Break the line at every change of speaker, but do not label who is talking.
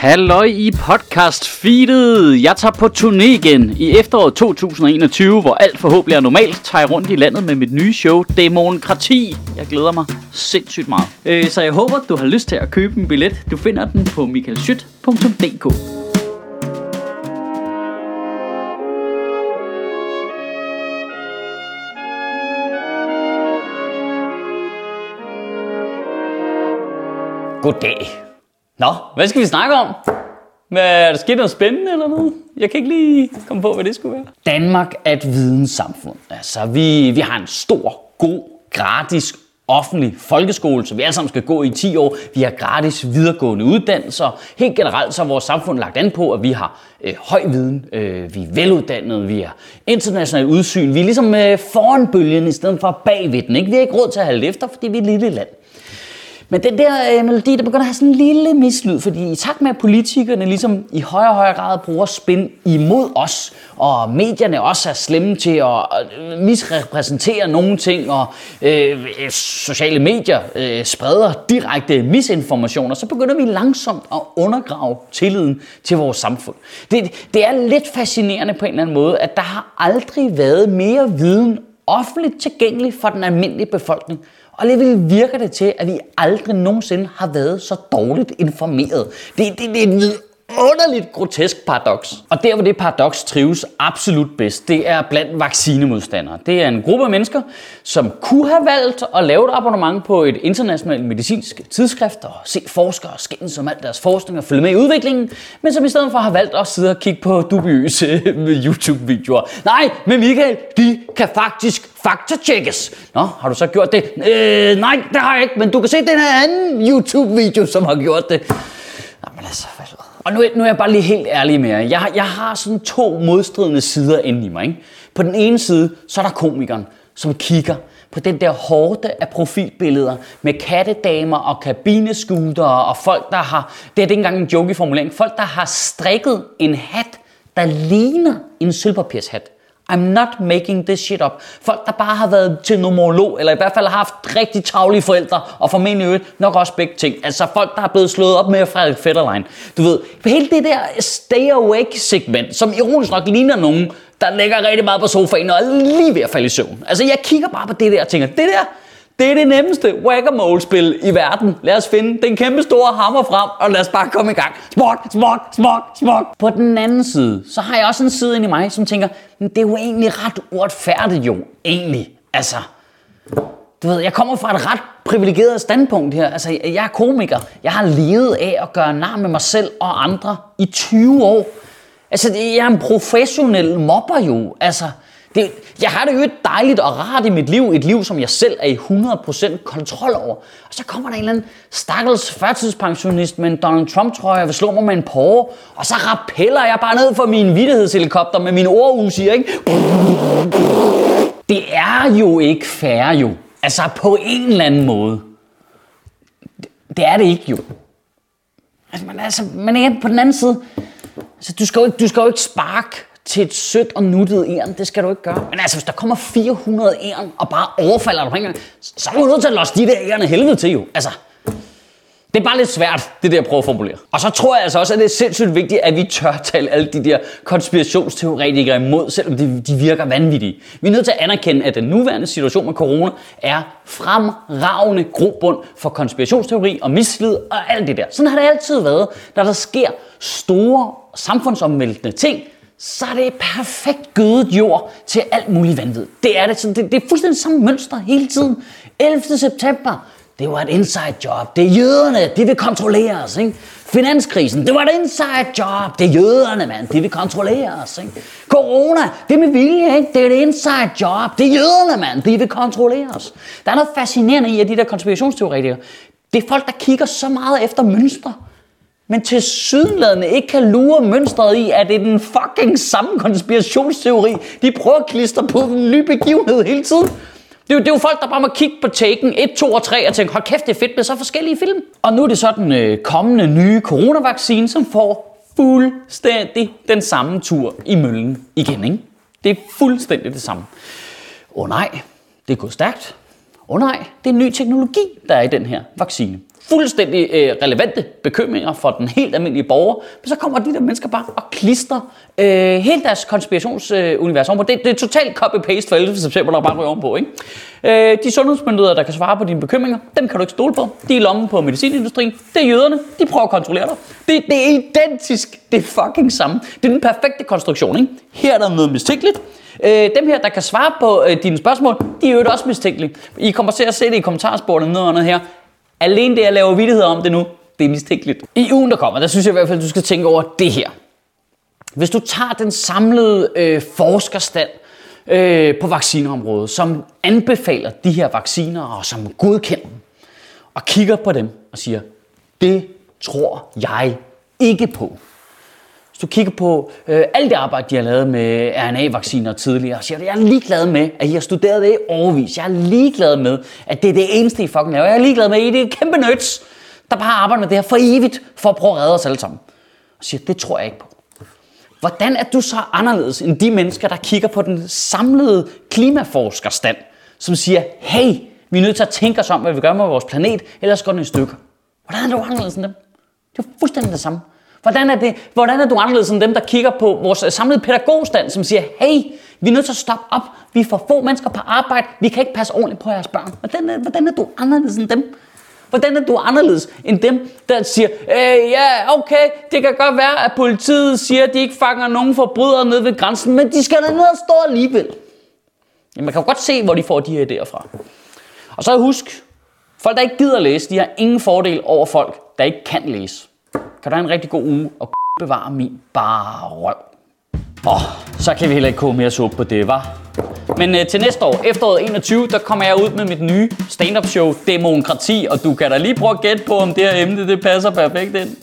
Halløj i podcast feedet. Jeg tager på turné igen i efteråret 2021, hvor alt forhåbentlig er normalt. Tager jeg rundt i landet med mit nye show, Demokrati. Jeg glæder mig sindssygt meget. Øh, så jeg håber, du har lyst til at købe en billet. Du finder den på michaelschyt.dk. Goddag. Nå, hvad skal vi snakke om? Hvad, er der sket noget spændende eller noget? Jeg kan ikke lige komme på, hvad det skulle være. Danmark er et videnssamfund. Altså, vi, vi har en stor, god, gratis offentlig folkeskole, som vi alle sammen skal gå i 10 år. Vi har gratis videregående uddannelser. Helt generelt så er vores samfund lagt an på, at vi har øh, høj viden, øh, vi er veluddannede, vi har internationalt udsyn. Vi er ligesom øh, foran bølgen i stedet for bagved den. Ikke? Vi har ikke råd til at have efter, fordi vi er et lille land. Men den der øh, melodi, der begynder at have sådan en lille mislyd, fordi i takt med, at politikerne ligesom i højere og højere grad bruger spin imod os, og medierne også er slemme til at øh, misrepræsentere nogle ting, og øh, øh, sociale medier øh, spreder direkte misinformationer, så begynder vi langsomt at undergrave tilliden til vores samfund. Det, det er lidt fascinerende på en eller anden måde, at der har aldrig været mere viden offentligt tilgængelig for den almindelige befolkning, og alligevel virker det til, at vi aldrig nogensinde har været så dårligt informeret. Det, det, det er et underligt grotesk paradoks. Og der, hvor det paradoks trives absolut bedst, det er blandt vaccinemodstandere. Det er en gruppe af mennesker, som kunne have valgt at lave et abonnement på et internationalt medicinsk tidsskrift og se forskere skændes om alt deres forskning og følge med i udviklingen, men som i stedet for har valgt at sidde og kigge på dubiøse YouTube-videoer. Nej, men Michael, de kan faktisk faktatjekkes. Nå, har du så gjort det? Øh, nej, det har jeg ikke, men du kan se den her anden YouTube-video, som har gjort det. Og nu, nu er jeg bare lige helt ærlig med jer. Jeg, jeg har sådan to modstridende sider inde i mig. Ikke? På den ene side, så er der komikeren, som kigger på den der hårde af profilbilleder med kattedamer og kabineskutere og folk, der har, det er ikke engang en joke i formulering, folk, der har strikket en hat, der ligner en sølvpapirshat. I'm not making this shit up. Folk, der bare har været til nomolog, eller i hvert fald har haft rigtig travlige forældre, og formentlig øvrigt nok også begge ting. Altså folk, der er blevet slået op med Frederik Fetterlein. Du ved, hele det der stay awake segment, som ironisk nok ligner nogen, der ligger rigtig meget på sofaen og er lige ved at falde i søvn. Altså jeg kigger bare på det der og tænker, det der, det er det nemmeste whack-a-mole-spil i verden. Lad os finde den kæmpe store hammer frem, og lad os bare komme i gang. Smok, smok, smok, smok. På den anden side, så har jeg også en side ind i mig, som tænker, men det er jo egentlig ret uretfærdigt jo, egentlig. Altså, du ved, jeg kommer fra et ret privilegeret standpunkt her. Altså, jeg er komiker. Jeg har levet af at gøre nar med mig selv og andre i 20 år. Altså, jeg er en professionel mobber jo. Altså, det, jeg har det jo dejligt og rart i mit liv, et liv, som jeg selv er i 100% kontrol over. Og så kommer der en eller anden stakkels førtidspensionist med en Donald Trump trøje og vil slå mig med en porre, og så rappeller jeg bare ned for min vidtighedshelikopter med min ordhus ikke? Det er jo ikke fair jo. Altså på en eller anden måde. Det er det ikke jo. Altså, men, altså, men igen, på den anden side, altså, du, skal jo ikke, du skal jo ikke sparke til et sødt og nuttet æren. Det skal du ikke gøre. Men altså, hvis der kommer 400 æren og bare overfalder dig på en gang, så er du nødt til at losse de der ærerne helvede til jo. Altså, det er bare lidt svært, det der at prøve at formulere. Og så tror jeg altså også, at det er sindssygt vigtigt, at vi tør tale alle de der konspirationsteoretikere imod, selvom de, de virker vanvittige. Vi er nødt til at anerkende, at den nuværende situation med corona er fremragende grobund for konspirationsteori og mislid og alt det der. Sådan har det altid været, når der sker store samfundsomvæltende ting, så er det perfekt gødet jord til alt muligt vanvid. Det er det. Det, det er fuldstændig samme mønster hele tiden. 11. september, det var et inside job. Det er jøderne, de vil kontrollere os. Ikke? Finanskrisen, det var et inside job. Det er jøderne, mand. De vil kontrollere os. Ikke? Corona, det er med vilje. Ikke? Det er et inside job. Det er jøderne, mand. De vil kontrollere os. Der er noget fascinerende i, at de der konspirationsteoretikere, det er folk, der kigger så meget efter mønstre men til sydenladende ikke kan lure mønstret i, at det er den fucking samme konspirationsteori, de prøver at klistre på en ny begivenhed hele tiden. Det er, jo, det er jo folk, der bare må kigge på Taken 1, 2 og 3 og tænke, hold kæft, det er fedt med så forskellige film. Og nu er det så den øh, kommende nye coronavaccine, som får fuldstændig den samme tur i møllen igen. Ikke? Det er fuldstændig det samme. Åh oh, nej, det er gået stærkt. Åh oh, nej, det er en ny teknologi, der er i den her vaccine fuldstændig øh, relevante bekymringer for den helt almindelige borger, men så kommer de der mennesker bare og klister øh, hele deres konspirationsunivers øh, ovenpå. Det, det er totalt copy-paste for 11. september, der bare ryger ovenpå. Ikke? Øh, de sundhedsmyndigheder, der kan svare på dine bekymringer, dem kan du ikke stole på. De er lommen på medicinindustrien. Det er jøderne. De prøver at kontrollere dig. Det, det er identisk. Det er fucking samme. Det er den perfekte konstruktion. Ikke? Her er der noget mistænkeligt. Øh, dem her, der kan svare på øh, dine spørgsmål, de er jo også mistænkelige. I kommer til at se det i kommentarsporet noget her. Alene det, jeg laver vidtigheder om det nu, det er mistænkeligt. I ugen, der kommer, der synes jeg i hvert fald, at du skal tænke over det her. Hvis du tager den samlede øh, forskerstand øh, på vaccineområdet, som anbefaler de her vacciner og som godkender dem, og kigger på dem og siger, det tror jeg ikke på. Hvis du kigger på øh, alt det arbejde, de har lavet med RNA-vacciner tidligere, og siger, jeg er ligeglad med, at I har studeret det i overvis. Jeg er ligeglad med, at det er det eneste, I fucking laver. Jeg er ligeglad med, at I er kæmpe nøds, der bare arbejder med det her for evigt, for at prøve at redde os alle sammen. Og siger, det tror jeg ikke på. Hvordan er du så anderledes end de mennesker, der kigger på den samlede klimaforskerstand, som siger, hey, vi er nødt til at tænke os om, hvad vi gør med vores planet, ellers går den i stykker. Hvordan er du anderledes end dem? Det er fuldstændig det samme. Hvordan er, det, hvordan er du anderledes end dem, der kigger på vores øh, samlede pædagogstand, som siger, hey, vi er nødt til at stoppe op. Vi er for få mennesker på arbejde. Vi kan ikke passe ordentligt på jeres børn. Hvordan er, hvordan er du anderledes end dem? Hvordan er du anderledes end dem, der siger, øh, ja, okay, det kan godt være, at politiet siger, at de ikke fanger nogen forbrydere nede ved grænsen, men de skal da ned og stå alligevel. Ja, man kan jo godt se, hvor de får de her idéer fra. Og så husk, folk, der ikke gider læse, de har ingen fordel over folk, der ikke kan læse. Kan du have en rigtig god uge og bevare min bare røv. Åh, oh, så kan vi heller ikke koge mere suppe på det, var. Men øh, til næste år, efteråret 21, der kommer jeg ud med mit nye stand-up show, Demokrati, og du kan da lige prøve at gætte på, om det her emne det passer perfekt ind.